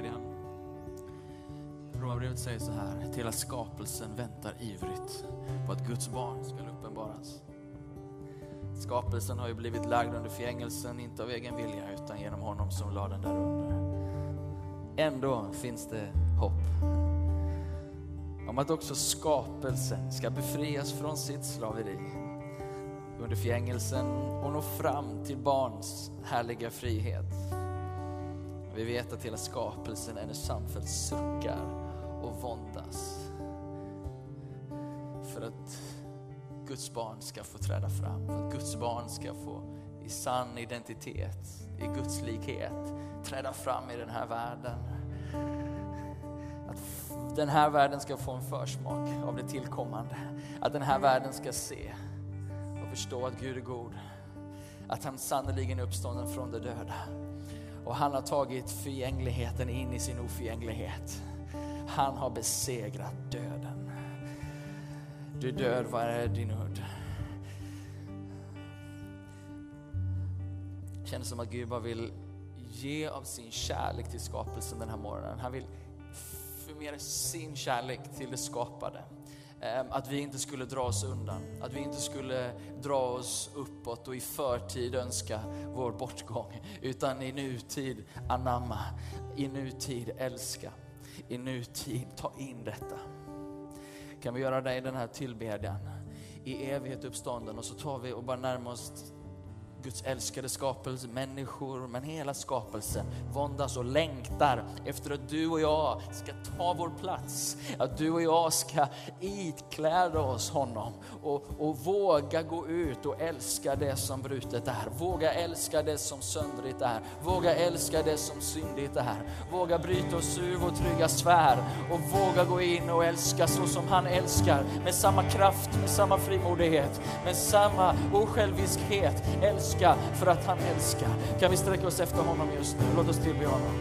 tillbedjan. Romarbrevet säger så här, att hela skapelsen väntar ivrigt på att Guds barn ska uppenbaras. Skapelsen har ju blivit lagd under fängelsen, inte av egen vilja utan genom honom som lade den där under. Ändå finns det hopp om att också skapelsen ska befrias från sitt slaveri under fängelsen och nå fram till barns härliga frihet. Vi vet att hela skapelsen är samfällt suckar och våndas för att Guds barn ska få träda fram, för att Guds barn ska få i sann identitet, i Guds likhet träda fram i den här världen. Att den här världen ska få en försmak av det tillkommande. Att den här världen ska se och förstå att Gud är god. Att han sannerligen är uppstånden från de döda. Och han har tagit förgängligheten in i sin oförgänglighet. Han har besegrat döden. Du död, var är din udd? Det känns som att Gud bara vill ge av sin kärlek till skapelsen den här morgonen. Han vill förmera sin kärlek till det skapade. Ehm, att vi inte skulle dra oss undan, att vi inte skulle dra oss uppåt och i förtid önska vår bortgång. Utan i nutid anamma, i nutid älska, i nutid ta in detta. Kan vi göra det i den här tillbedjan? I evighet uppstånden och så tar vi och bara närmar oss Guds älskade skapelse, människor, men hela skapelsen våndas och längtar efter att du och jag ska ta vår plats. Att du och jag ska itkläda oss honom och, och våga gå ut och älska det som brutet är. Våga älska det som söndrigt är. Våga älska det som syndigt är. Våga bryta oss ur vår trygga sfär och våga gå in och älska så som han älskar. Med samma kraft, med samma frimodighet, med samma osjälviskhet. Älska älska för att han älskar. Kan vi sträcka oss efter honom just nu? Låt oss tillbe honom.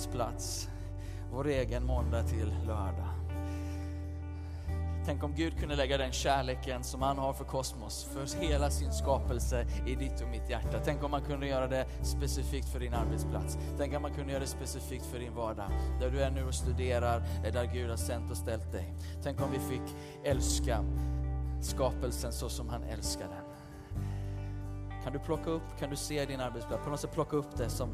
Arbetsplats. Vår egen måndag till lördag. Tänk om Gud kunde lägga den kärleken som han har för kosmos, för hela sin skapelse i ditt och mitt hjärta. Tänk om man kunde göra det specifikt för din arbetsplats. Tänk om man kunde göra det specifikt för din vardag. Där du är nu och studerar, där Gud har sänt och ställt dig. Tänk om vi fick älska skapelsen så som han älskar den. Kan du plocka upp, kan du se din arbetsplats, på något sätt plocka upp det som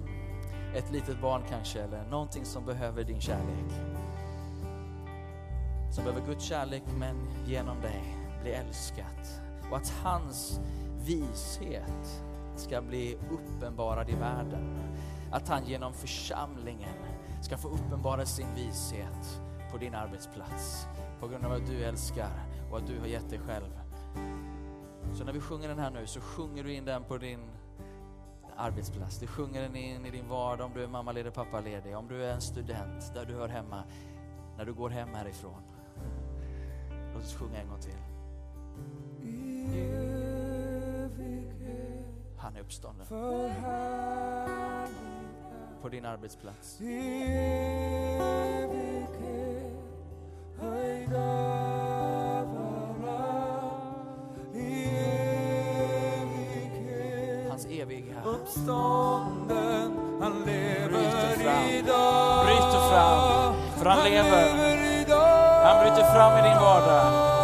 ett litet barn kanske, eller någonting som behöver din kärlek. Som behöver Guds kärlek, men genom dig bli älskat. Och att hans vishet ska bli uppenbarad i världen. Att han genom församlingen ska få uppenbara sin vishet på din arbetsplats. På grund av att du älskar och att du har gett dig själv. Så när vi sjunger den här nu så sjunger du in den på din arbetsplats. Du sjunger den in i din vardag om du är mammaledig, pappaledig, om du är en student där du hör hemma, när du går hem härifrån. Låt oss sjunga en gång till. Han är uppstånden. På din arbetsplats. Uppstånden, han lever idag. Bryter fram, för han lever. Han bryter fram i din vardag.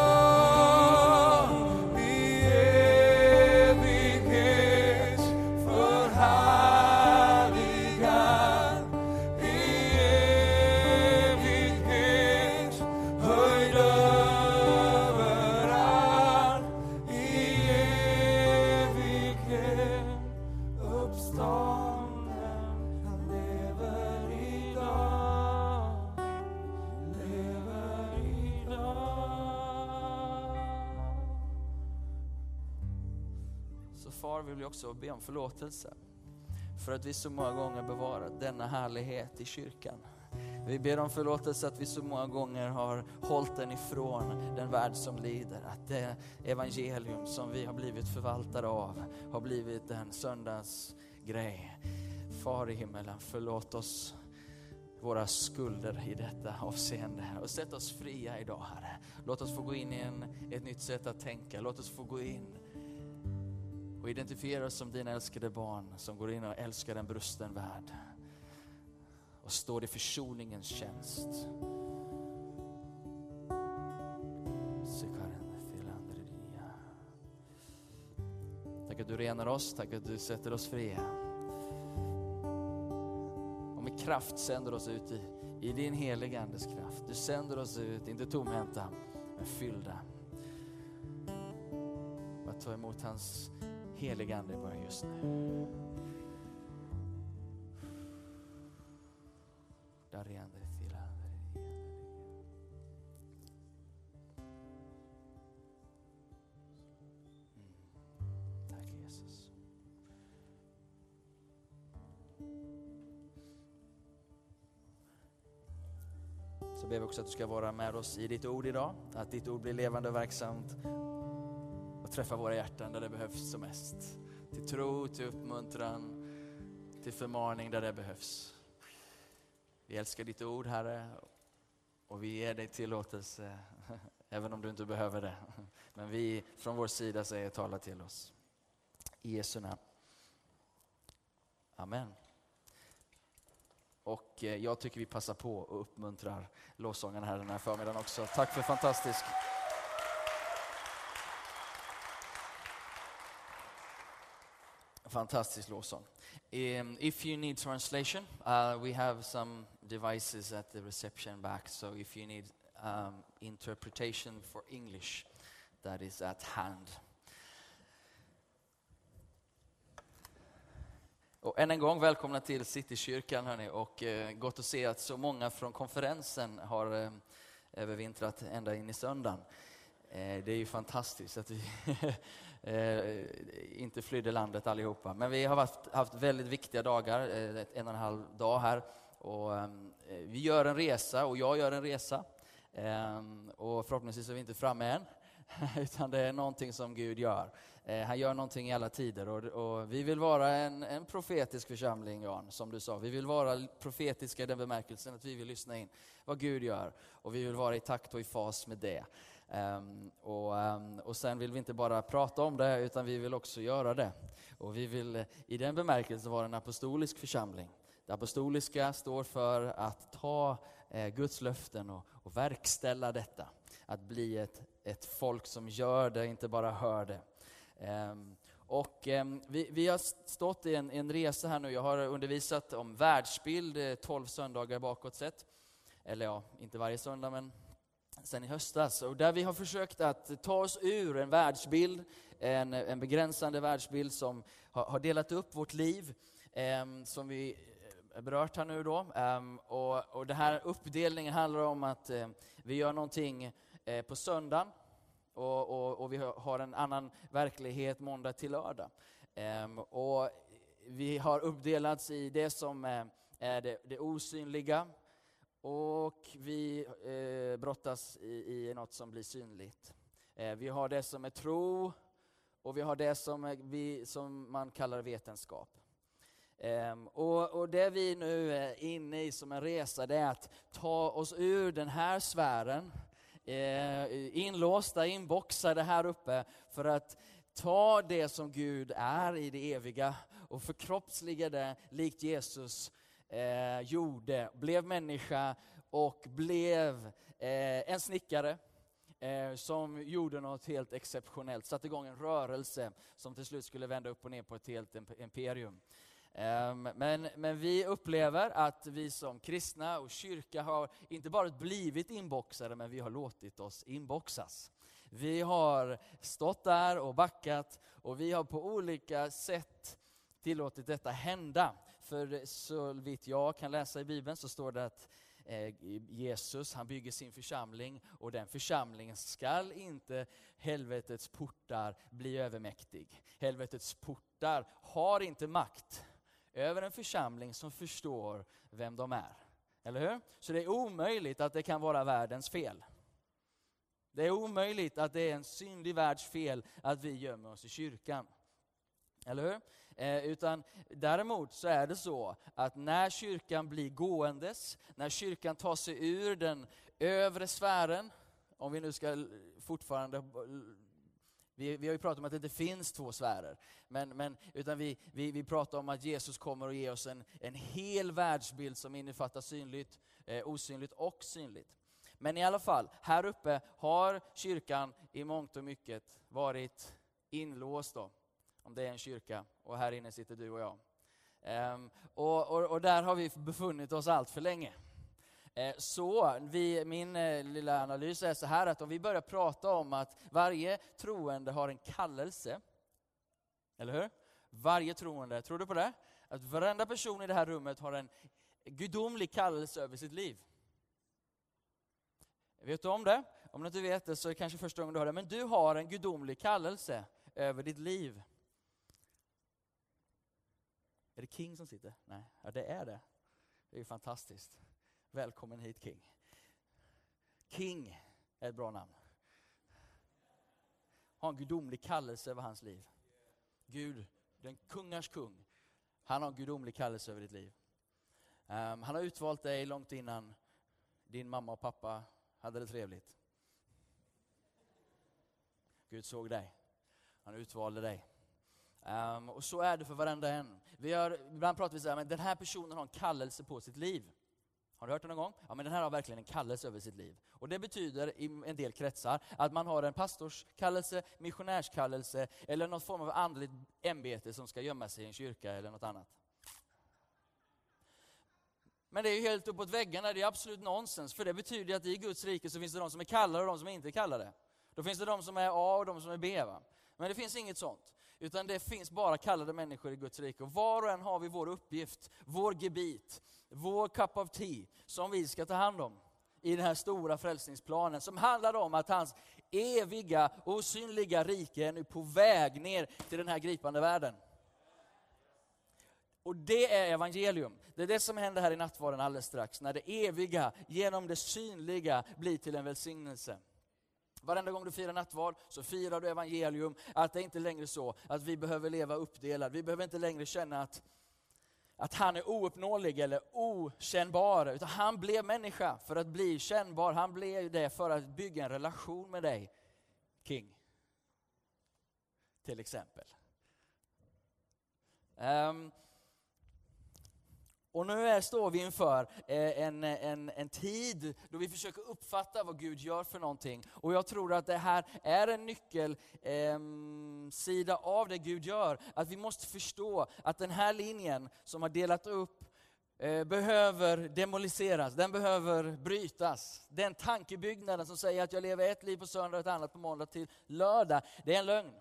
Far vill vi också be om förlåtelse för att vi så många gånger bevarat denna härlighet i kyrkan. Vi ber om förlåtelse att vi så många gånger har hållit den ifrån den värld som lider. Att det evangelium som vi har blivit förvaltare av har blivit en söndagsgrej. Far i himmelen, förlåt oss våra skulder i detta avseende. Och sätt oss fria idag Herre. Låt oss få gå in i en, ett nytt sätt att tänka. Låt oss få gå in och identifiera oss som dina älskade barn som går in och älskar en brusten värld och står i försoningens tjänst. Tack att du renar oss, tack att du sätter oss fria. Och med kraft sänder oss ut i, i din heliga Andes kraft. Du sänder oss ut, inte tomhänta, men fyllda. Och att ta emot hans Helige Ande bara just nu. Mm, Så ber vi också att du ska vara med oss i ditt ord idag, att ditt ord blir levande och verksamt träffa våra hjärtan där det behövs som mest. Till tro, till uppmuntran, till förmaning där det behövs. Vi älskar ditt ord Herre och vi ger dig tillåtelse även om du inte behöver det. Men vi från vår sida säger tala till oss. I Jesu namn. Amen. Och eh, jag tycker vi passar på och uppmuntrar lovsångarna här den här förmiddagen också. Tack för fantastisk fantastisk lovsång. Um, if you need translation, uh, we have some devices at the reception back. So if you need um, interpretation for English, that is at hand. Och än en gång välkomna till Citykyrkan hörni, och eh, gott att se att så många från konferensen har eh, övervintrat ända in i söndagen. Eh, det är ju fantastiskt att vi eh, inte flydde landet allihopa. Men vi har haft, haft väldigt viktiga dagar, eh, en och en halv dag här. Och, ehm, eh, vi gör en resa och jag gör en resa. Ehm, och förhoppningsvis är vi inte framme än, utan det är någonting som Gud gör. Eh, han gör någonting i alla tider och, och, vi vill vara en, en profetisk församling, Jan, som du sa. Vi vill vara profetiska i den bemärkelsen att vi vill lyssna in vad Gud gör och vi vill vara i takt och i fas med det. Um, och, um, och sen vill vi inte bara prata om det, utan vi vill också göra det. Och vi vill eh, i den bemärkelsen vara en apostolisk församling. Det apostoliska står för att ta eh, Guds löften och, och verkställa detta. Att bli ett, ett folk som gör det, inte bara hör det. Ehm, och eh, vi, vi, har stått i en, en, resa här nu. Jag har undervisat om världsbild eh, 12 söndagar bakåt sett. Eller ja, inte varje söndag, men sen i höstas. Och där vi har försökt att ta oss ur en världsbild, en, en begränsande världsbild som har, har delat upp vårt liv, eh, som vi eh, berört här nu då. Eh, och, och den här uppdelningen handlar om att eh, vi gör någonting eh, på söndagen och, och, och, vi har en annan verklighet måndag till lördag. Och vi har uppdelats i det som är, är det, det, osynliga och vi eh, brottas i, i något som blir synligt. Eh, vi har det som är tro och vi har det som, är, vi, som man kallar vetenskap. Um, och, och, det vi nu är inne i som en resa, det är att ta oss ur den här sfären eh, inlåsta, inboxade här uppe för att ta det som Gud är i det eviga och förkroppsliga det likt Jesus eh, gjorde, blev människa och blev eh, en snickare eh, som gjorde något helt exceptionellt, satte igång en rörelse som till slut skulle vända upp och ner på ett helt imperium. Ehm, men, men vi upplever att vi som kristna och kyrka har inte bara blivit inboxade, men vi har låtit oss inboxas. Vi har stått där och backat och vi har på olika sätt tillåtit detta hända. För så vitt jag kan läsa i Bibeln så står det att eh, Jesus, han bygger sin församling och den församlingen skall inte helvetets portar bli övermäktig. Helvetets portar har inte makt över en församling som förstår vem de är. Eller hur? Så det är omöjligt att det kan vara världens fel. Det är omöjligt att det är en syndig världs fel att vi gömmer oss i kyrkan. Eller hur? Eh, utan däremot så är det så att när kyrkan blir gåendes, när kyrkan tar sig ur den övre sfären, om vi nu ska fortfarande vi, vi, har ju pratat om att det inte finns två sfärer, men, men, utan vi, vi, vi pratar om att Jesus kommer att ge oss en, en hel världsbild som innefattar synligt, eh, osynligt och synligt. Men i alla fall, här uppe har kyrkan i mångt och mycket varit inlåst då, om det är en kyrka, och här inne sitter du och jag. Um, och, och, och, där har vi befunnit oss allt för länge. Eh, så vi, min eh, lilla analys är så här att om vi börjar prata om att varje troende har en kallelse, eller hur? Varje troende, tror du på det? Att varenda person i det här rummet har en gudomlig kallelse över sitt liv. Vet du om det? Om du inte vet det så är det kanske första gången du hör det. Men du har en gudomlig kallelse över ditt liv. Är det King som sitter? Nej, ja, det är det. Det är fantastiskt. Välkommen hit King. King är ett bra namn. Har en gudomlig kallelse över hans liv. Gud, den kungars kung, han har en gudomlig kallelse över ditt liv. Um, han har utvalt dig långt innan din mamma och pappa hade det trevligt. Gud såg dig. Han utvalde dig. Um, och så är det för varenda en. Vi har, ibland pratar vi så här, men den här personen har en kallelse på sitt liv. Har du hört det någon gång? Ja, men den här har verkligen en kallelse över sitt liv. Och det betyder i en del kretsar att man har en pastorskallelse, missionärskallelse eller någon form av andligt ämbete som ska gömma sig i en kyrka eller något annat. Men det är ju helt uppåt väggarna, det är absolut nonsens, för det betyder att i Guds rike så finns det de som är kallade och de som inte är kallade. Då finns det de som är A och de som är B. Va? Men det finns inget sånt, utan det finns bara kallade människor i Guds rike. Och var och en har vi vår uppgift, vår gebit, vår cup of tea, som vi ska ta hand om i den här stora frälsningsplanen, som handlar om att hans eviga, osynliga rike är nu på väg ner till den här gripande världen. Och det är evangelium. Det är det som händer här i nattvarden alldeles strax, när det eviga genom det synliga blir till en välsignelse. Varenda gång du firar nattvard så firar du evangelium, att det inte längre är så att vi behöver leva uppdelad. Vi behöver inte längre känna att, att han är ouppnåelig eller okännbar, utan han blev människa för att bli kännbar. Han blev det för att bygga en relation med dig, King. Till exempel. Um, och nu är, står vi inför eh, en, en, en tid då vi försöker uppfatta vad Gud gör för någonting. Och jag tror att det här är en nyckelsida ehm, eh, av det Gud gör. Att vi måste förstå att den här linjen som har delat upp eh, behöver demoliseras, den behöver brytas. Den tankebyggnaden som säger att jag lever ett liv på söndag och ett annat på måndag till lördag, det är en lögn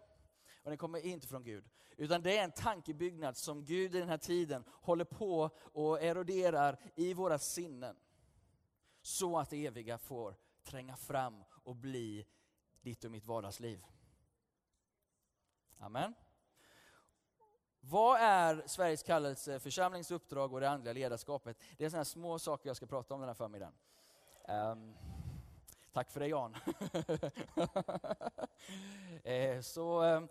och den kommer inte från Gud. Utan det är en tankebyggnad som Gud i den här tiden håller på och eroderar i våra sinnen. Så att det eviga får tränga fram och bli ditt och mitt vardagsliv. Amen. Vad är Sveriges kallelse, församlingsuppdrag och det andliga ledarskapet? Det är sådana små saker jag ska prata om den här förmiddagen. Um, Tack för det Jan. Eh, så eh,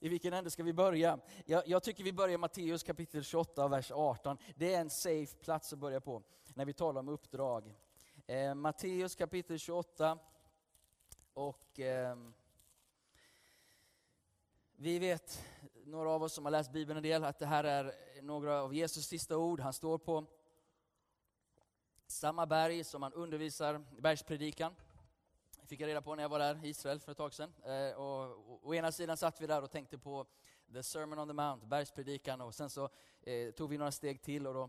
i vilken ände ska vi börja? Jag, jag tycker vi börjar Matteus kapitel 28, vers 18. Det är en safe plats att börja på när vi talar om uppdrag. Eh, Matteus kapitel 28 och vi vet, några av oss som har läst Bibeln en del, att det här är några av Jesus sista ord. Han står på samma berg som han undervisar i bergspredikan fick jag reda på när jag var där i Israel för ett tag sedan. Eh, och, och, å ena sidan satt vi där och tänkte på the Sermon on the Mount, bergspredikan, och sen så eh, tog vi några steg till och då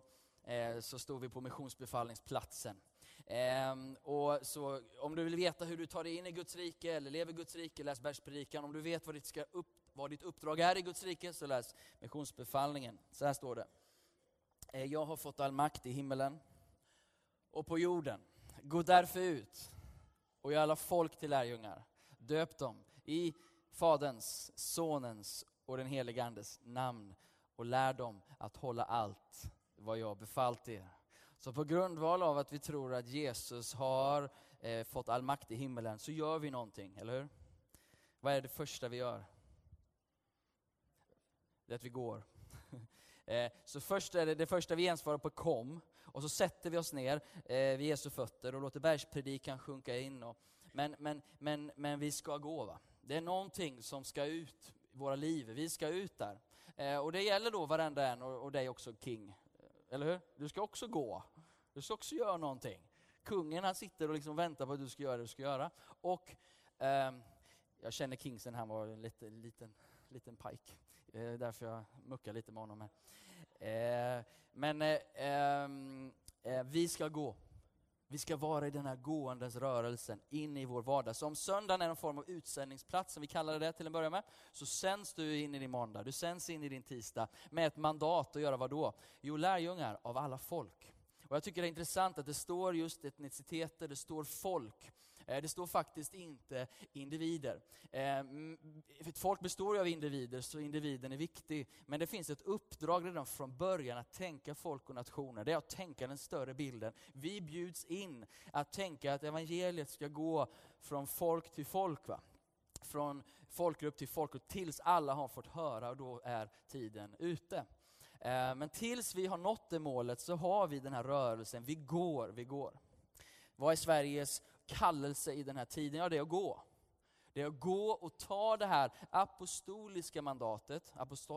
eh, så stod vi på missionsbefallningsplatsen. Ehm, och så, om du vill veta hur du tar dig in i Guds rike, eller lever i Guds rike, läs bergspredikan. Om du vet vad ditt, ska upp, vad ditt uppdrag är i Guds rike, så läs missionsbefallningen. Så här står det. Eh, jag har fått all makt i himmelen och på jorden. Gå därför ut och gör alla folk till lärjungar. Döp dem i Faderns, Sonens och den helige Andes namn och lär dem att hålla allt vad jag befallt er. Så på grundval av att vi tror att Jesus har eh, fått all makt i himmelen så gör vi någonting, eller hur? Vad är det första vi gör? Det är att vi går. Eh, så först är det, det första vi gensvarar på kom, och så sätter vi oss ner eh, vid Jesu fötter och låter bergspredikan sjunka in. Och, men, men, men, men vi ska gå. Va? Det är någonting som ska ut i våra liv. Vi ska ut där. Eh, och det gäller då varenda en och, och dig också King. Eh, eller hur? Du ska också gå. Du ska också göra någonting. Kungen han sitter och liksom väntar på att du ska göra det du ska göra. Och eh, jag känner King sen han var en liten, liten, liten pike. Eh, därför jag muckar lite med honom. Här. Eh, men eh, ehm, eh, vi ska gå. Vi ska vara i den här gåendes rörelsen in i vår vardag. Så om söndagen är en form av utsändningsplats, som vi kallar det till en början med, så sänds du in i din måndag, du sänds in i din tisdag med ett mandat att göra vad då? Jo, lärjungar av alla folk. Och jag tycker det är intressant att det står just etniciteter, det står folk. Eh, det står faktiskt inte individer. Eh, ett folk består ju av individer, så individen är viktig. Men det finns ett uppdrag redan från början att tänka folk och nationer. Det är att tänka den större bilden. Vi bjuds in att tänka att evangeliet ska gå från folk till folk. Va? Från folkgrupp till folkgrupp tills alla har fått höra och då är tiden ute. Eh, men tills vi har nått det målet så har vi den här rörelsen, vi går, vi går. Vad är Sveriges kallelse i den här tiden? Ja, det är att gå. Det är att gå och ta det här apostoliska mandatet.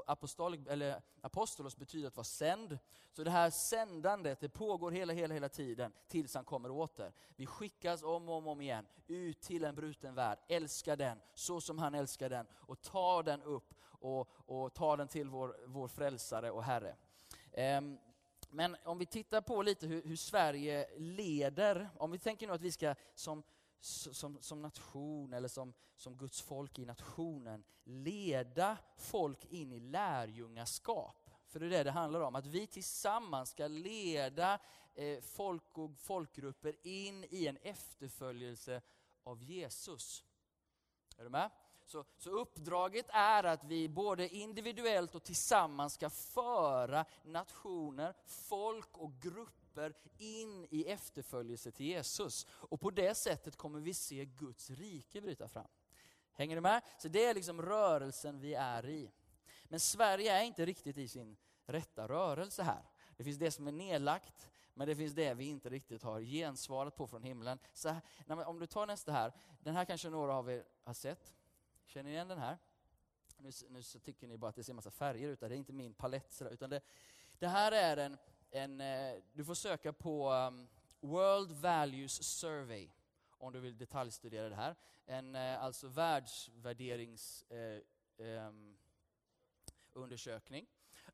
Apostol, eller apostolos betyder att vara sänd. Så det här sändandet, det pågår hela, hela, hela tiden tills han kommer åter. Vi skickas om och om, om igen ut till en bruten värld. Älska den så som han älskar den och ta den upp och, och ta den till vår, vår frälsare och Herre. Ehm, men om vi tittar på lite hur, hur, Sverige leder, om vi tänker nu att vi ska som, som, som nation eller som, som Guds folk i nationen leda folk in i lärjungaskap. För det är det det handlar om, att vi tillsammans ska leda eh, folk och folkgrupper in i en efterföljelse av Jesus. Är du med? Så, så uppdraget är att vi både individuellt och tillsammans ska föra nationer, folk och grupper in i efterföljelse till Jesus. Och på det sättet kommer vi se Guds rike bryta fram. Hänger du med? Så det är liksom rörelsen vi är i. Men Sverige är inte riktigt i sin rätta rörelse här. Det finns det som är nedlagt, men det finns det vi inte riktigt har gensvarat på från himlen. Så här, om du tar nästa här, den här kanske några av er har sett. Känner ni igen den här? Nu, nu så tycker ni bara att det ser massa färger ut det är inte min palett. Utan det, det här är en, en, eh, du får söka på um, World Values Survey om du vill detaljstudera det här. En eh, alltså världsvärderingsundersökning.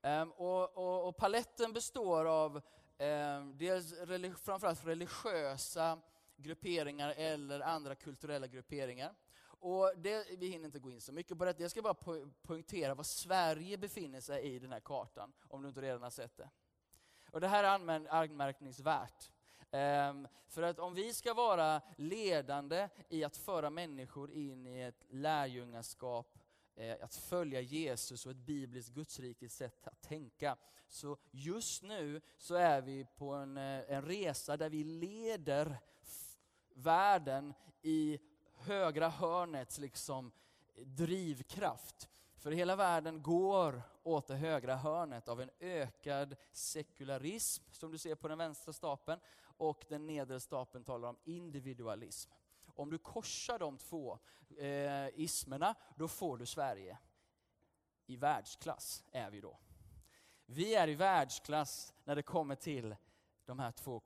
Eh, um, och, och, och, paletten består av um, dels relig framförallt religiösa grupperingar eller andra kulturella grupperingar. Och det, vi hinner inte gå in så mycket på det. Jag ska bara po poängtera var Sverige befinner sig i den här kartan, om du inte redan har sett det. Och det här är anmärkningsvärt. Um, för att om vi ska vara ledande i att föra människor in i ett lärjungaskap, eh, att följa Jesus och ett bibliskt gudsrikes sätt att tänka. Så just nu så är vi på en, eh, en resa där vi leder världen i högra hörnets liksom drivkraft. För hela världen går åt det högra hörnet av en ökad sekularism, som du ser på den vänstra stapeln, och den nedre stapeln talar om individualism. Om du korsar de två eh, ismerna, då får du Sverige. I världsklass är vi då. Vi är i världsklass när det kommer till de här två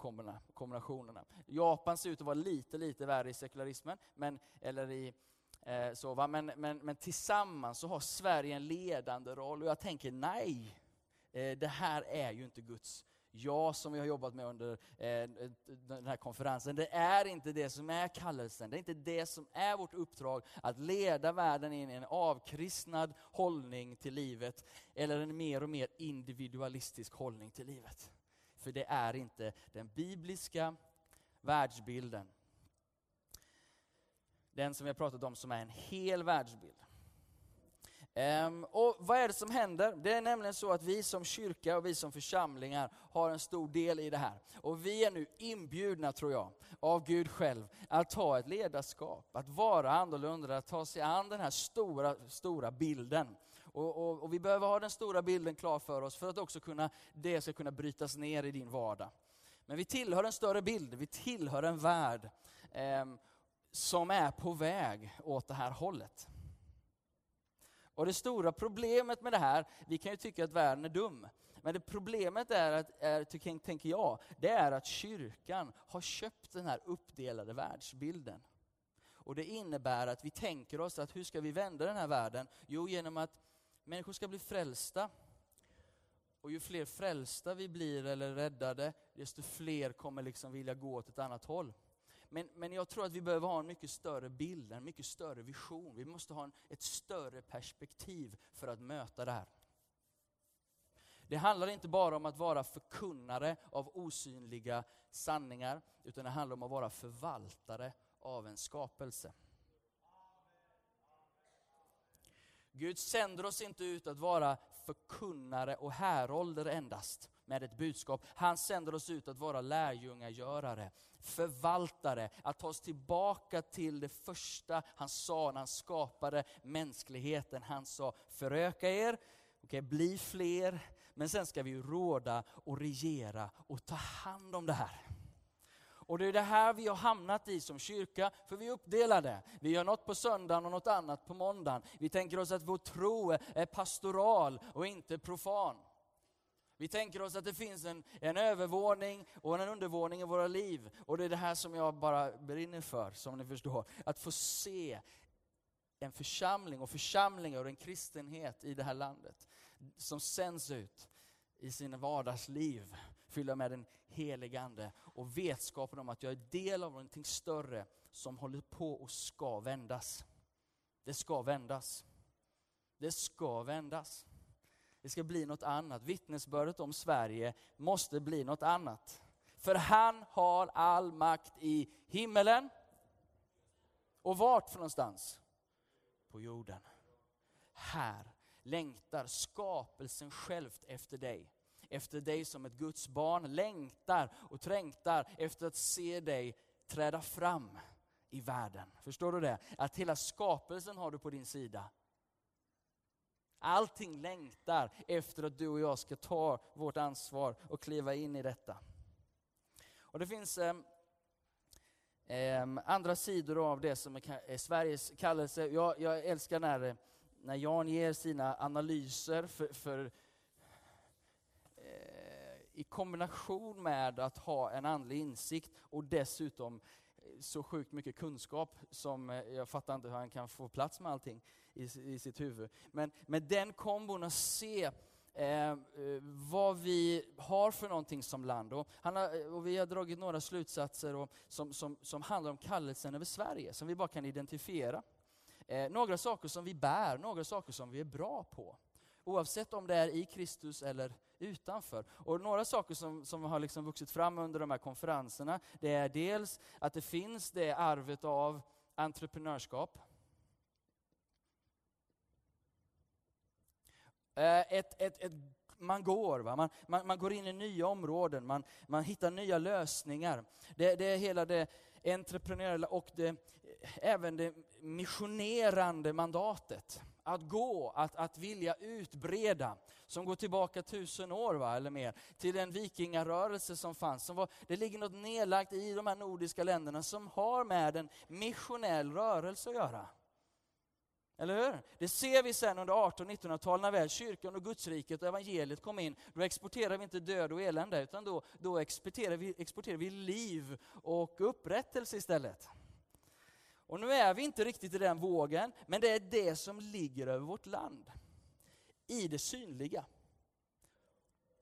kombinationerna. Japan ser ut att vara lite, lite värre i sekularismen, men, eller i eh, så, va? Men, men, men tillsammans så har Sverige en ledande roll och jag tänker nej, eh, det här är ju inte Guds ja som vi har jobbat med under eh, den här konferensen. Det är inte det som är kallelsen, det är inte det som är vårt uppdrag, att leda världen in i en avkristnad hållning till livet, eller en mer och mer individualistisk hållning till livet för det är inte den bibliska världsbilden. Den som vi har pratat om som är en hel världsbild. Um, och vad är det som händer? Det är nämligen så att vi som kyrka och vi som församlingar har en stor del i det här. Och vi är nu inbjudna, tror jag, av Gud själv, att ta ett ledarskap, att vara annorlunda, att ta sig an den här stora, stora bilden. Och, och, och vi behöver ha den stora bilden klar för oss för att också kunna, det ska kunna brytas ner i din vardag. Men vi tillhör en större bild, vi tillhör en värld eh, som är på väg åt det här hållet. Och det stora problemet med det här, vi kan ju tycka att världen är dum, men det problemet är, att, är, tänker jag, det är att kyrkan har köpt den här uppdelade världsbilden. Och det innebär att vi tänker oss att hur ska vi vända den här världen? Jo, genom att människor ska bli frälsta. Och ju fler frälsta vi blir eller räddade, desto fler kommer liksom vilja gå åt ett annat håll. Men, men jag tror att vi behöver ha en mycket större bild, en mycket större vision. Vi måste ha en, ett större perspektiv för att möta det här. Det handlar inte bara om att vara förkunnare av osynliga sanningar, utan det handlar om att vara förvaltare av en skapelse. Gud sänder oss inte ut att vara förkunnare och härolder endast med ett budskap. Han sänder oss ut att vara lärjungagörare, förvaltare, att ta oss tillbaka till det första han sa när han skapade mänskligheten. Han sa, föröka er, okay, bli fler, men sen ska vi råda och regera och ta hand om det här. Och det är det här vi har hamnat i som kyrka, för vi är uppdelade. Vi gör något på söndagen och något annat på måndagen. Vi tänker oss att vår tro är pastoral och inte profan. Vi tänker oss att det finns en, en övervåning och en undervåning i våra liv. Och det är det här som jag bara brinner för, som ni förstår. Att få se en församling och församlingar och en kristenhet i det här landet som sänds ut i sina vardagsliv, fyllda med den helige Ande och vetskapen om att jag är del av någonting större som håller på och ska vändas. Det ska vändas. Det ska vändas. Det ska bli något annat. Vittnesbördet om Sverige måste bli något annat. För han har all makt i himmelen. Och vart för någonstans? På jorden. Här längtar skapelsen självt efter dig. Efter dig som ett Guds barn längtar och trängtar efter att se dig träda fram i världen. Förstår du det? Att hela skapelsen har du på din sida. Allting längtar efter att du och jag ska ta vårt ansvar och kliva in i detta. Och det finns eh, eh, andra sidor av det som är eh, Sveriges kallelse. Jag, jag älskar när, när Jan ger sina analyser för, för i kombination med att ha en andlig insikt och dessutom eh, så sjukt mycket kunskap som eh, jag fattar inte hur han kan få plats med allting i, i sitt huvud. Men med den kombon att se eh, eh, vad vi har för någonting som land. Och, han har, eh, och vi har dragit några slutsatser och, som, som, som handlar om kallelsen över Sverige, som vi bara kan identifiera. Eh, några saker som vi bär, några saker som vi är bra på. Oavsett om det är i Kristus eller utanför. Och några saker som, som har liksom vuxit fram under de här konferenserna, det är dels att det finns det arvet av entreprenörskap. Eh, ett, ett, ett, man går, va? Man, man, man, går in i nya områden, man, man hittar nya lösningar. Det, det är hela det entreprenöriella och det, även det missionerande mandatet att gå, att, att vilja utbreda, som går tillbaka tusen år va, eller mer, till den vikingarörelse som fanns. Som var, det ligger något nedlagt i de här nordiska länderna som har med en missionell rörelse att göra. Eller hur? Det ser vi sen under 1800-1900-talet när väl kyrkan och Gudsriket och evangeliet kom in. Då exporterar vi inte död och elände, utan då, då exporterar, vi, exporterar vi liv och upprättelse istället. Och nu är vi inte riktigt i den vågen, men det är det som ligger över vårt land. I det synliga.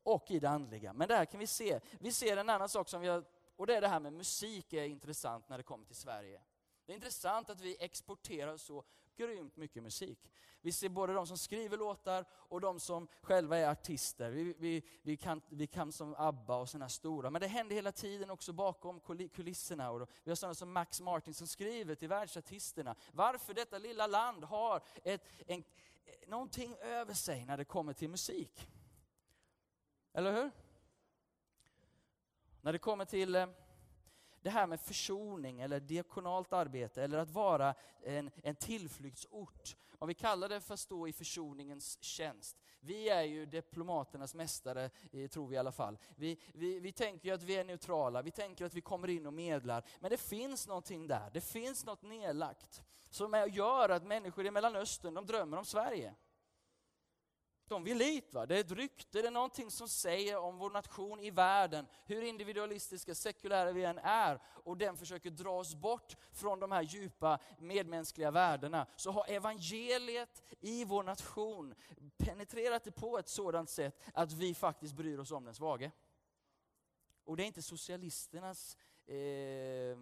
Och i det andliga. Men det här kan vi se, vi ser en annan sak som vi har, och det är det här med musik är intressant när det kommer till Sverige. Det är intressant att vi exporterar så grymt mycket musik. Vi ser både de som skriver låtar och de som själva är artister. Vi, vi, vi, kan, vi kan som ABBA och sådana stora, men det händer hela tiden också bakom kulisserna. Och vi har sådana som Max Martin som skriver till världsartisterna. Varför detta lilla land har ett, en, någonting över sig när det kommer till musik. Eller hur? När det kommer till eh, det här med försoning eller diakonalt arbete eller att vara en, en tillflyktsort. Om vi kallar det för att stå i försoningens tjänst. Vi är ju diplomaternas mästare, tror vi i alla fall. Vi, vi, vi tänker ju att vi är neutrala, vi tänker att vi kommer in och medlar. Men det finns någonting där, det finns något nedlagt som gör att människor i Mellanöstern, de drömmer om Sverige. De vill hit. Va? Det är ett rykte, det är någonting som säger om vår nation i världen, hur individualistiska, sekulära vi än är, och den försöker dra oss bort från de här djupa medmänskliga värdena, så har evangeliet i vår nation penetrerat det på ett sådant sätt att vi faktiskt bryr oss om den svage. Och det är inte socialisternas eh, eh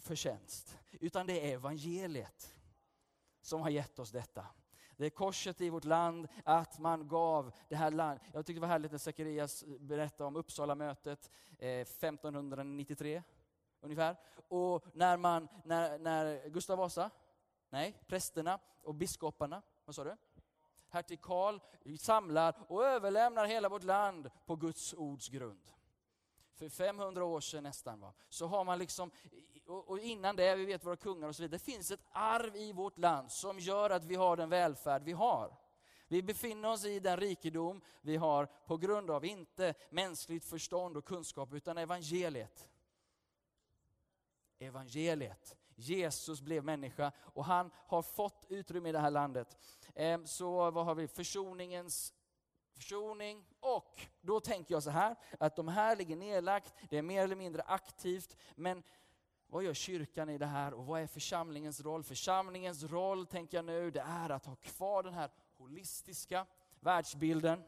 förtjänst, utan det är evangeliet som har gett oss detta. Det är korset i vårt land, att man gav det här landet. Jag tyckte det var härligt när Sakarias berättade om Uppsala-mötet eh, 1593 ungefär. Och när, man, när, när Gustav Vasa, nej, prästerna och biskoparna, vad sa du? Hertig Karl samlar och överlämnar hela vårt land på Guds ords grund för 500 år sedan nästan, va? så har man liksom, och innan det, vi vet våra kungar och så vidare, det finns ett arv i vårt land som gör att vi har den välfärd vi har. Vi befinner oss i den rikedom vi har på grund av, inte mänskligt förstånd och kunskap, utan evangeliet. Evangeliet. Jesus blev människa och han har fått utrymme i det här landet. Ehm, så vad har vi? Försoningens försoning och då tänker jag så här, att de här ligger nedlagt, det är mer eller mindre aktivt, men vad gör kyrkan i det här och vad är församlingens roll? Församlingens roll, tänker jag nu, det är att ha kvar den här holistiska världsbilden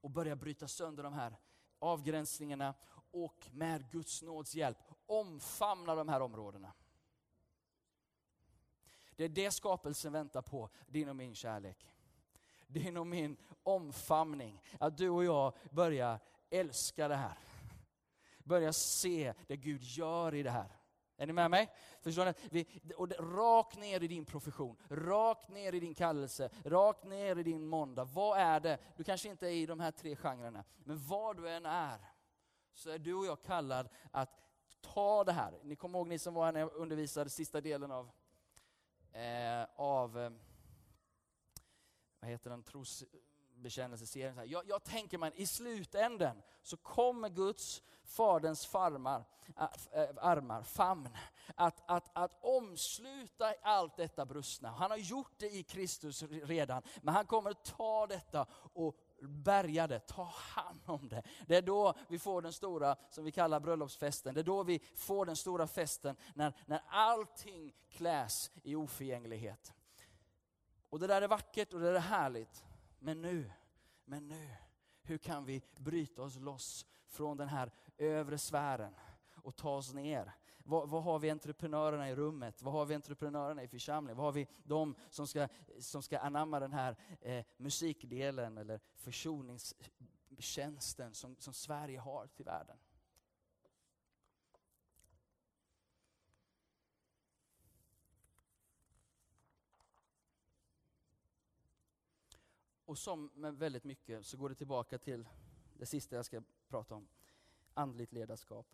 och börja bryta sönder de här avgränsningarna och med Guds nåds hjälp omfamna de här områdena. Det är det skapelsen väntar på, din och min kärlek din och min omfamning. Att du och jag börjar älska det här. Börjar se det Gud gör i det här. Är ni med mig? Förstår ni? Vi, och det, rakt ner i din profession, rakt ner i din kallelse, rakt ner i din måndag. Vad är det? Du kanske inte är i de här tre genrerna, men vad du än är, så är du och jag kallad att ta det här. Ni kommer ihåg ni som var här när jag undervisade sista delen av, eh, av eh, vad heter den, trosbekännelseserien. Jag, jag tänker mig i slutänden så kommer Guds, Faderns farmar, äh, äh, armar, famn, att, att, att omsluta allt detta brustna. Han har gjort det i Kristus redan, men han kommer ta detta och bärga det, ta hand om det. Det är då vi får den stora, som vi kallar bröllopsfesten, det är då vi får den stora festen när, när allting kläs i oförgänglighet. Och det där är vackert och det där är härligt. Men nu, men nu, hur kan vi bryta oss loss från den här övre sfären och ta oss ner? Vad, vad, har vi entreprenörerna i rummet? Vad har vi entreprenörerna i församlingen? Vad har vi de som ska, som ska anamma den här eh, musikdelen eller försoningstjänsten som, som Sverige har till världen? Och som med väldigt mycket så går det tillbaka till det sista jag ska prata om, andligt ledarskap.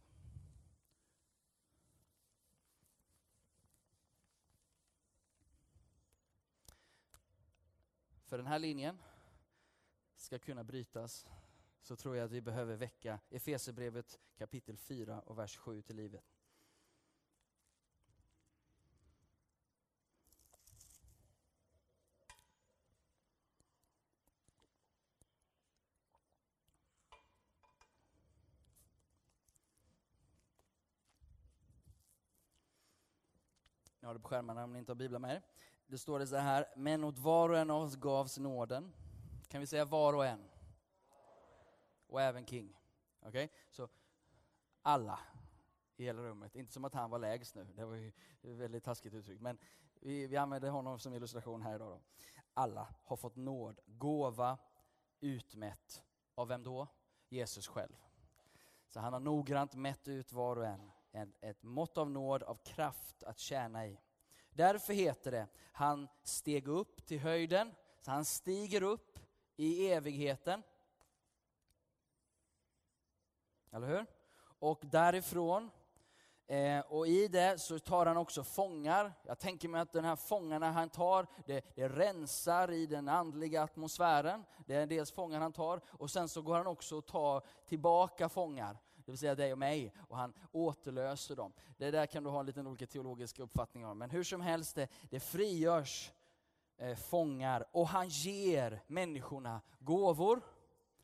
För den här linjen ska kunna brytas så tror jag att vi behöver väcka Efesierbrevet kapitel 4 och vers 7 till livet. Det på skärmarna om ni inte har biblar med er. Det står det så här, men åt var och en av oss gavs nåden. Kan vi säga var och en? Och även King. Okej? Okay? Så alla. i hela rummet. Inte som att han var lägst nu, det var ju väldigt taskigt uttryck. Men vi, vi använder honom som illustration här idag. Då. Alla har fått nåd, gåva, utmätt. Av vem då? Jesus själv. Så han har noggrant mätt ut var och en. Ett mått av nåd, av kraft att tjäna i. Därför heter det, han steg upp till höjden, så han stiger upp i evigheten. Eller hur? Och därifrån, eh, och i det så tar han också fångar. Jag tänker mig att den här fångarna han tar, det, det rensar i den andliga atmosfären. Det är dels fångar han tar, och sen så går han också och tar tillbaka fångar det vill säga dig och mig, och han återlöser dem. Det där kan du ha lite olika teologiska uppfattningar om, men hur som helst, det, det frigörs eh, fångar och han ger människorna gåvor.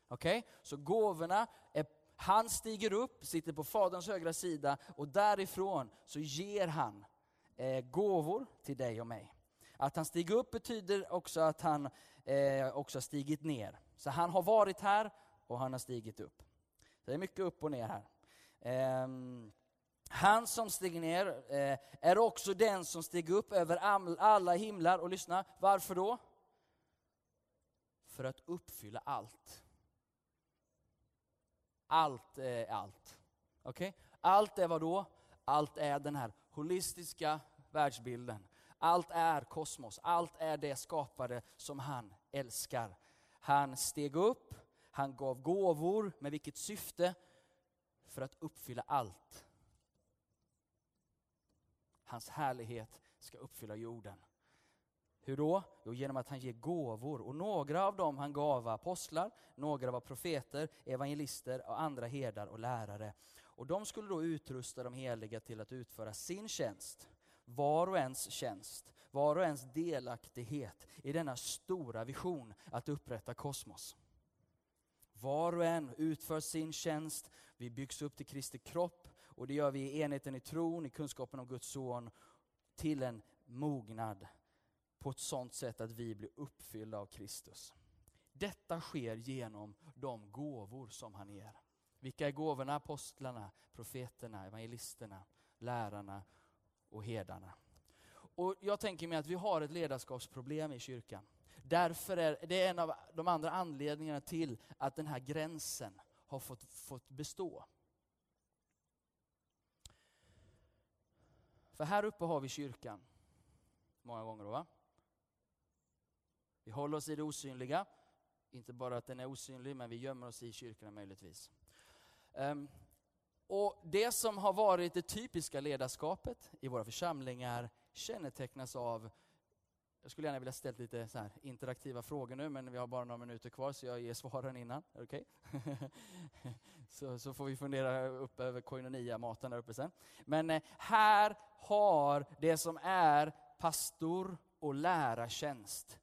Okej, okay? så gåvorna, är, han stiger upp, sitter på Faderns högra sida och därifrån så ger han eh, gåvor till dig och mig. Att han stiger upp betyder också att han eh, också har stigit ner. Så han har varit här och han har stigit upp. Det är mycket upp och ner här. Ehm, han som steg ner eh, är också den som steg upp över alla himlar. Och lyssna, varför då? För att uppfylla allt. Allt är allt. Okej? Okay? Allt är vad då? Allt är den här holistiska världsbilden. Allt är kosmos, allt är det skapade som han älskar. Han steg upp han gav gåvor, med vilket syfte? För att uppfylla allt. Hans härlighet ska uppfylla jorden. Hur då? Jo, genom att han ger gåvor. Och några av dem han gav var apostlar, några var profeter, evangelister och andra herdar och lärare. Och de skulle då utrusta de heliga till att utföra sin tjänst. Var och ens tjänst, var och ens delaktighet i denna stora vision att upprätta kosmos. Var och en utför sin tjänst. Vi byggs upp till Kristi kropp och det gör vi i enheten i tron, i kunskapen om Guds son, till en mognad på ett sådant sätt att vi blir uppfyllda av Kristus. Detta sker genom de gåvor som han ger. Vilka är gåvorna? Apostlarna, profeterna, evangelisterna, lärarna och herdarna. Och jag tänker mig att vi har ett ledarskapsproblem i kyrkan. Därför är det är en av de andra anledningarna till att den här gränsen har fått, fått bestå. För här uppe har vi kyrkan, många gånger. då Va? Vi håller oss i det osynliga, inte bara att den är osynlig, men vi gömmer oss i kyrkorna möjligtvis. Um, och Det som har varit det typiska ledarskapet i våra församlingar kännetecknas av jag skulle gärna vilja ställa lite så interaktiva frågor nu, men vi har bara några minuter kvar, så jag ger svaren innan. Okay? så, så får vi fundera upp över koinonia-maten där uppe sen. Men eh, här har det som är pastor och lärartjänst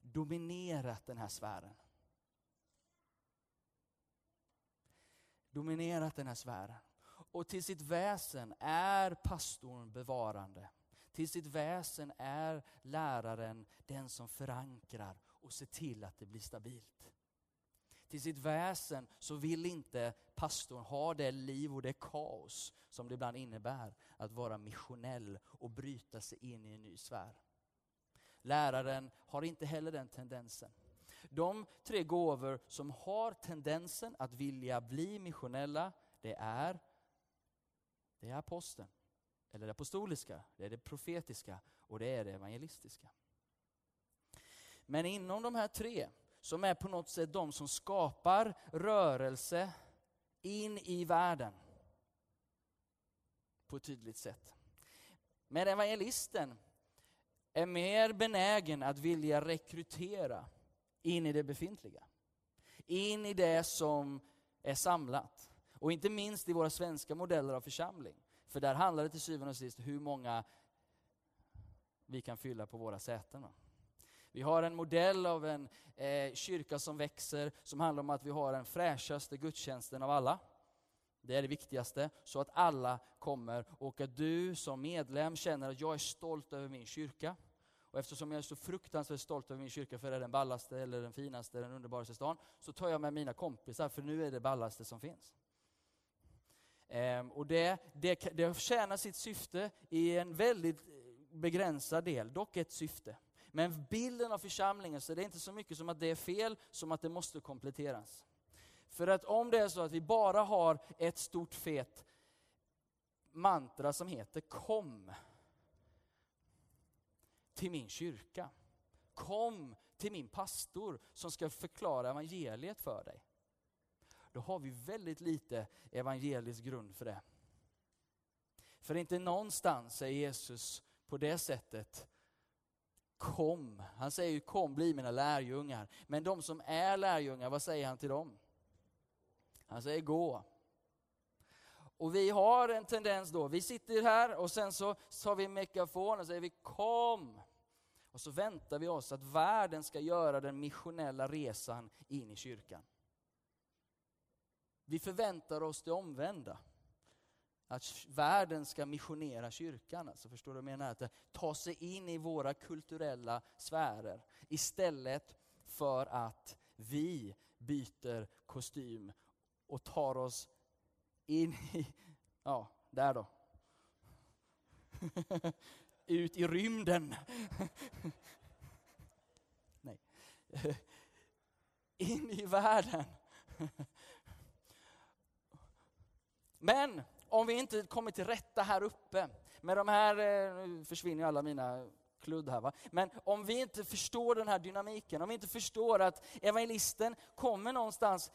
dominerat den här sfären. Dominerat den här sfären. Och till sitt väsen är pastorn bevarande. Till sitt väsen är läraren den som förankrar och ser till att det blir stabilt. Till sitt väsen så vill inte pastorn ha det liv och det kaos som det ibland innebär att vara missionell och bryta sig in i en ny sfär. Läraren har inte heller den tendensen. De tre gåvor som har tendensen att vilja bli missionella, det är, det är aposteln, eller det apostoliska, det är det profetiska och det är det evangelistiska. Men inom de här tre, som är på något sätt de som skapar rörelse in i världen på ett tydligt sätt. Men evangelisten är mer benägen att vilja rekrytera in i det befintliga. In i det som är samlat. Och inte minst i våra svenska modeller av församling. För där handlar det till syvende och sist hur många vi kan fylla på våra säten. Vi har en modell av en eh, kyrka som växer, som handlar om att vi har den fräschaste gudstjänsten av alla. Det är det viktigaste, så att alla kommer och att du som medlem känner att jag är stolt över min kyrka. Och eftersom jag är så fruktansvärt stolt över min kyrka, för det är den ballaste, eller den finaste, den underbaraste stan, så tar jag med mina kompisar, för nu är det ballaste som finns. Ehm, och det, det, det tjänar sitt syfte i en väldigt begränsad del, dock ett syfte. Men bilden av församlingen, så det är inte så mycket som att det är fel, som att det måste kompletteras. För att om det är så att vi bara har ett stort fet mantra som heter Kom till min kyrka. Kom till min pastor som ska förklara evangeliet för dig. Då har vi väldigt lite evangelisk grund för det. För inte någonstans säger Jesus på det sättet Kom. Han säger ju kom, bli mina lärjungar. Men de som är lärjungar, vad säger han till dem? Han säger gå. Och vi har en tendens då, vi sitter här och sen så tar vi megafon och säger vi kom. Och så väntar vi oss att världen ska göra den missionella resan in i kyrkan. Vi förväntar oss det omvända. Att världen ska missionera kyrkan. Alltså, förstår du vad jag menar? Att ta sig in i våra kulturella sfärer istället för att vi byter kostym och tar oss in i, ja, där då. Ut i rymden. Nej. In i världen. Men om vi inte kommer till rätta här uppe med de här, eh, nu försvinner ju alla mina kludd här va. Men om vi inte förstår den här dynamiken, om vi inte förstår att evangelisten kommer någonstans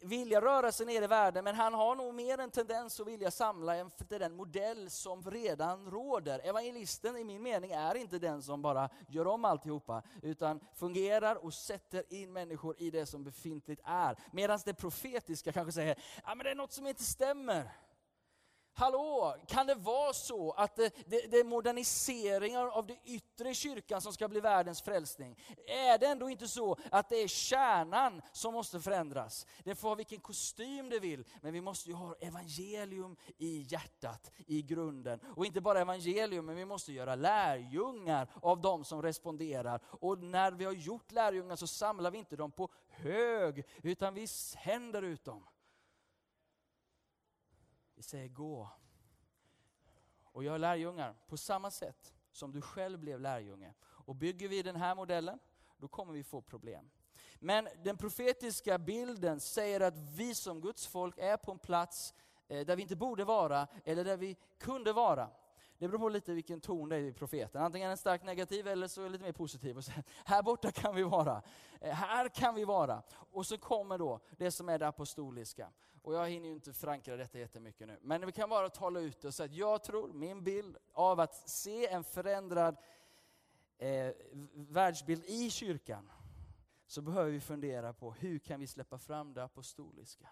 vilja röra sig ner i världen, men han har nog mer en tendens att vilja samla efter den modell som redan råder. Evangelisten i min mening är inte den som bara gör om alltihopa, utan fungerar och sätter in människor i det som befintligt är. Medan det profetiska kanske säger, ja men det är något som inte stämmer. Hallå, kan det vara så att det, det, det, är moderniseringar av det yttre kyrkan som ska bli världens frälsning? Är det ändå inte så att det är kärnan som måste förändras? Den får ha vilken kostym det vill, men vi måste ju ha evangelium i hjärtat, i grunden. Och inte bara evangelium, men vi måste göra lärjungar av de som responderar. Och när vi har gjort lärjungar så samlar vi inte dem på hög, utan vi sänder ut dem. Vi säger gå. Och gör lärjungar på samma sätt som du själv blev lärjunge. Och bygger vi den här modellen, då kommer vi få problem. Men den profetiska bilden säger att vi som Guds folk är på en plats eh, där vi inte borde vara, eller där vi kunde vara. Det beror på lite vilken ton det är i profeten. Antingen en starkt negativ eller så är lite mer positiv. Och så, här borta kan vi vara. Eh, här kan vi vara. Och så kommer då det som är det apostoliska. Och jag hinner ju inte förankra detta jättemycket nu. Men vi kan bara tala ut det och säga att jag tror, min bild av att se en förändrad eh, världsbild i kyrkan, så behöver vi fundera på hur kan vi släppa fram det apostoliska?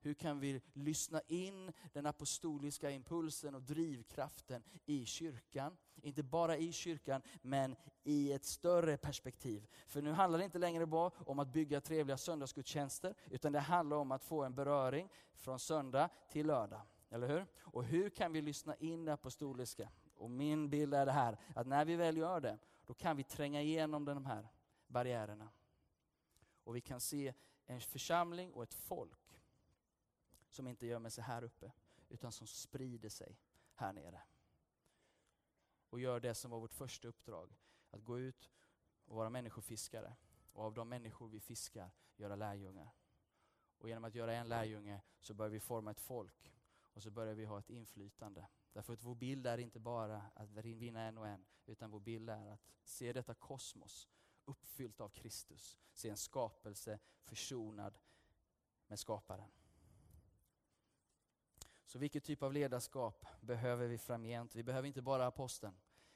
Hur kan vi lyssna in den apostoliska impulsen och drivkraften i kyrkan? Inte bara i kyrkan, men i ett större perspektiv. För nu handlar det inte längre bara om att bygga trevliga söndagsgudstjänster, utan det handlar om att få en beröring från söndag till lördag. Eller hur? Och hur kan vi lyssna in det apostoliska? Och min bild är det här, att när vi väl gör det, då kan vi tränga igenom de här barriärerna. Och vi kan se en församling och ett folk som inte gömmer sig här uppe, utan som sprider sig här nere. Och gör det som var vårt första uppdrag, att gå ut och vara människofiskare. Och av de människor vi fiskar, göra lärjungar. Och genom att göra en lärjunge så börjar vi forma ett folk. Och så börjar vi ha ett inflytande. Därför att vår bild är inte bara att vinna en och en, utan vår bild är att se detta kosmos uppfyllt av Kristus. Se en skapelse försonad med skaparen. Så vilken typ av ledarskap behöver vi framgent? Vi behöver inte bara aposteln,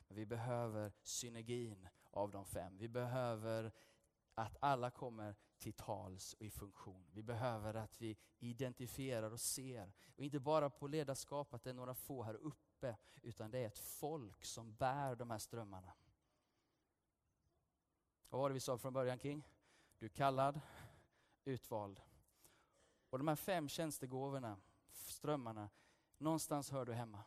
men vi behöver synergin av de fem. Vi behöver att alla kommer till tals och i funktion. Vi behöver att vi identifierar och ser, och inte bara på ledarskap, att det är några få här uppe, utan det är ett folk som bär de här strömmarna. Vad var det vi sa från början King? Du är kallad, utvald. Och de här fem tjänstegåvorna strömmarna. Någonstans hör du hemma.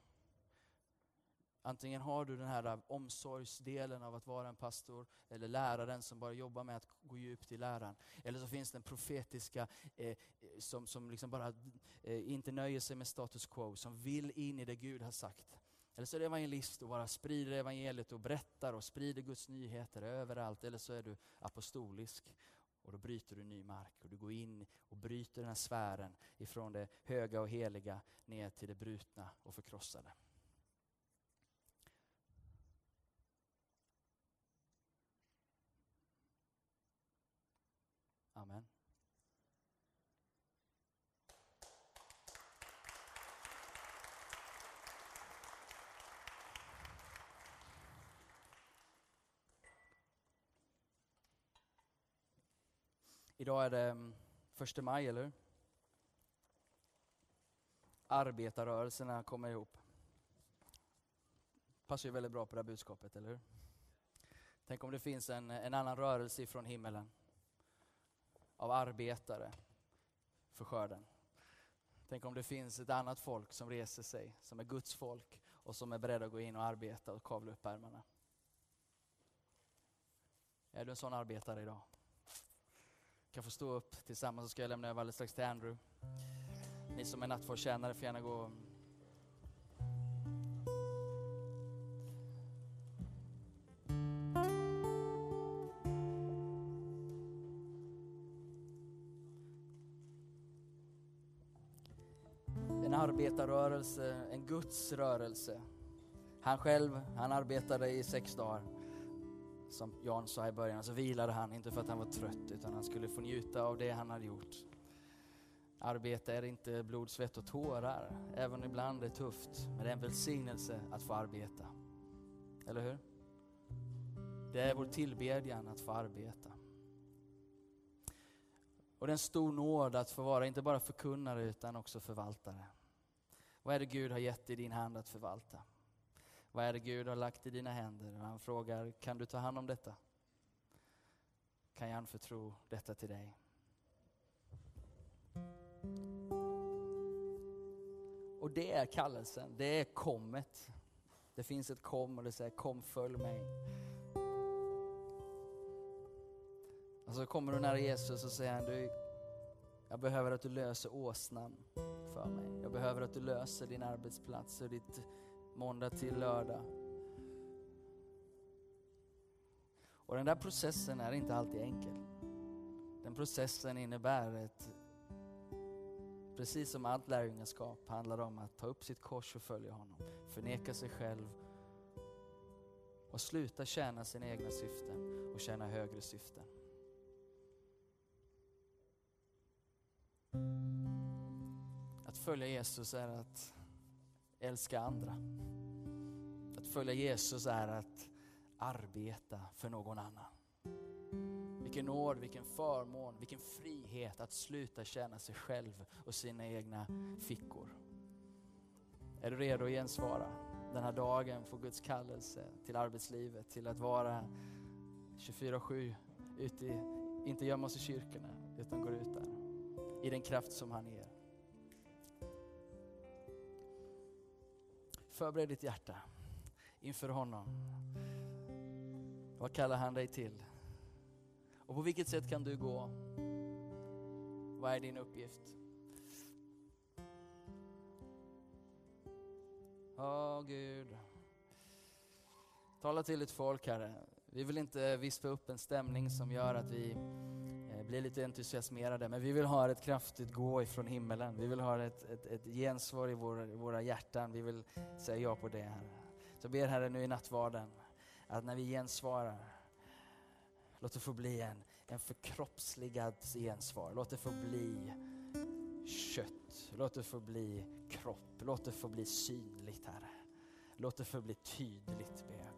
Antingen har du den här omsorgsdelen av att vara en pastor eller läraren som bara jobbar med att gå djupt i läran. Eller så finns den profetiska eh, eh som, som liksom bara eh, inte nöjer sig med status quo, som vill in i det Gud har sagt. Eller så är du evangelist och bara sprider evangeliet och berättar och sprider Guds nyheter överallt. Eller så är du apostolisk och då bryter du ny mark och du går in och bryter den här sfären ifrån det höga och heliga ner till det brutna och förkrossade. Amen. Idag är det mm, första maj, eller hur? Arbetarrörelserna kommer ihop. Passar ju väldigt bra på det här budskapet, eller hur? Tänk om det finns en, en annan rörelse ifrån himmelen av arbetare för skörden. Tänk om det finns ett annat folk som reser sig, som är Guds folk och som är beredda att gå in och arbeta och kavla upp ärmarna. Är du en sån arbetare idag? Kan få stå upp tillsammans så ska jag lämna över alldeles strax till Andrew. Ni som är nattvardskännare får gärna gå En arbetarrörelse, en Guds rörelse. Han själv, han arbetade i sex dagar Jan sa i början, så vilade han, inte för att han var trött, utan han skulle få njuta av det han hade gjort. Arbete är inte blod, svett och tårar, även ibland är tufft, men det är en välsignelse att få arbeta. Eller hur? Det är vår tillbedjan att få arbeta. Och det är en stor nåd att få vara inte bara förkunnare utan också förvaltare. Vad är det Gud har gett i din hand att förvalta? Vad är det Gud har lagt i dina händer? Och han frågar, kan du ta hand om detta? Kan jag anförtro detta till dig? Och det är kallelsen, det är kommet. Det finns ett kom och det säger kom följ mig. Och så kommer du nära Jesus och säger han, du, jag behöver att du löser åsnan för mig. Jag behöver att du löser din arbetsplats och ditt måndag till lördag. Och den där processen är inte alltid enkel. Den processen innebär ett, precis som allt lärjungaskap handlar om att ta upp sitt kors och följa honom. Förneka sig själv och sluta tjäna sina egna syften och tjäna högre syften. Att följa Jesus är att älska andra. Att följa Jesus är att arbeta för någon annan. Vilken nåd, vilken förmån, vilken frihet att sluta tjäna sig själv och sina egna fickor. Är du redo att gensvara den här dagen på Guds kallelse till arbetslivet, till att vara 24-7 ute i, inte gömma oss i kyrkorna, utan går ut där i den kraft som han ger. Förbered ditt hjärta inför honom. Vad kallar han dig till? Och på vilket sätt kan du gå? Vad är din uppgift? Ja, oh, Gud. Tala till ditt folk, Herre. Vi vill inte vispa upp en stämning som gör att vi blir lite entusiasmerade, men vi vill ha ett kraftigt gå ifrån himmelen. Vi vill ha ett, ett, ett gensvar i våra, våra hjärtan. Vi vill säga ja på det, Herre. Så ber Herre nu i nattvarden att när vi gensvarar, låt det få bli en, en förkroppsligad gensvar. Låt det få bli kött. Låt det få bli kropp. Låt det få bli synligt, Herre. Låt det få bli tydligt, ber jag.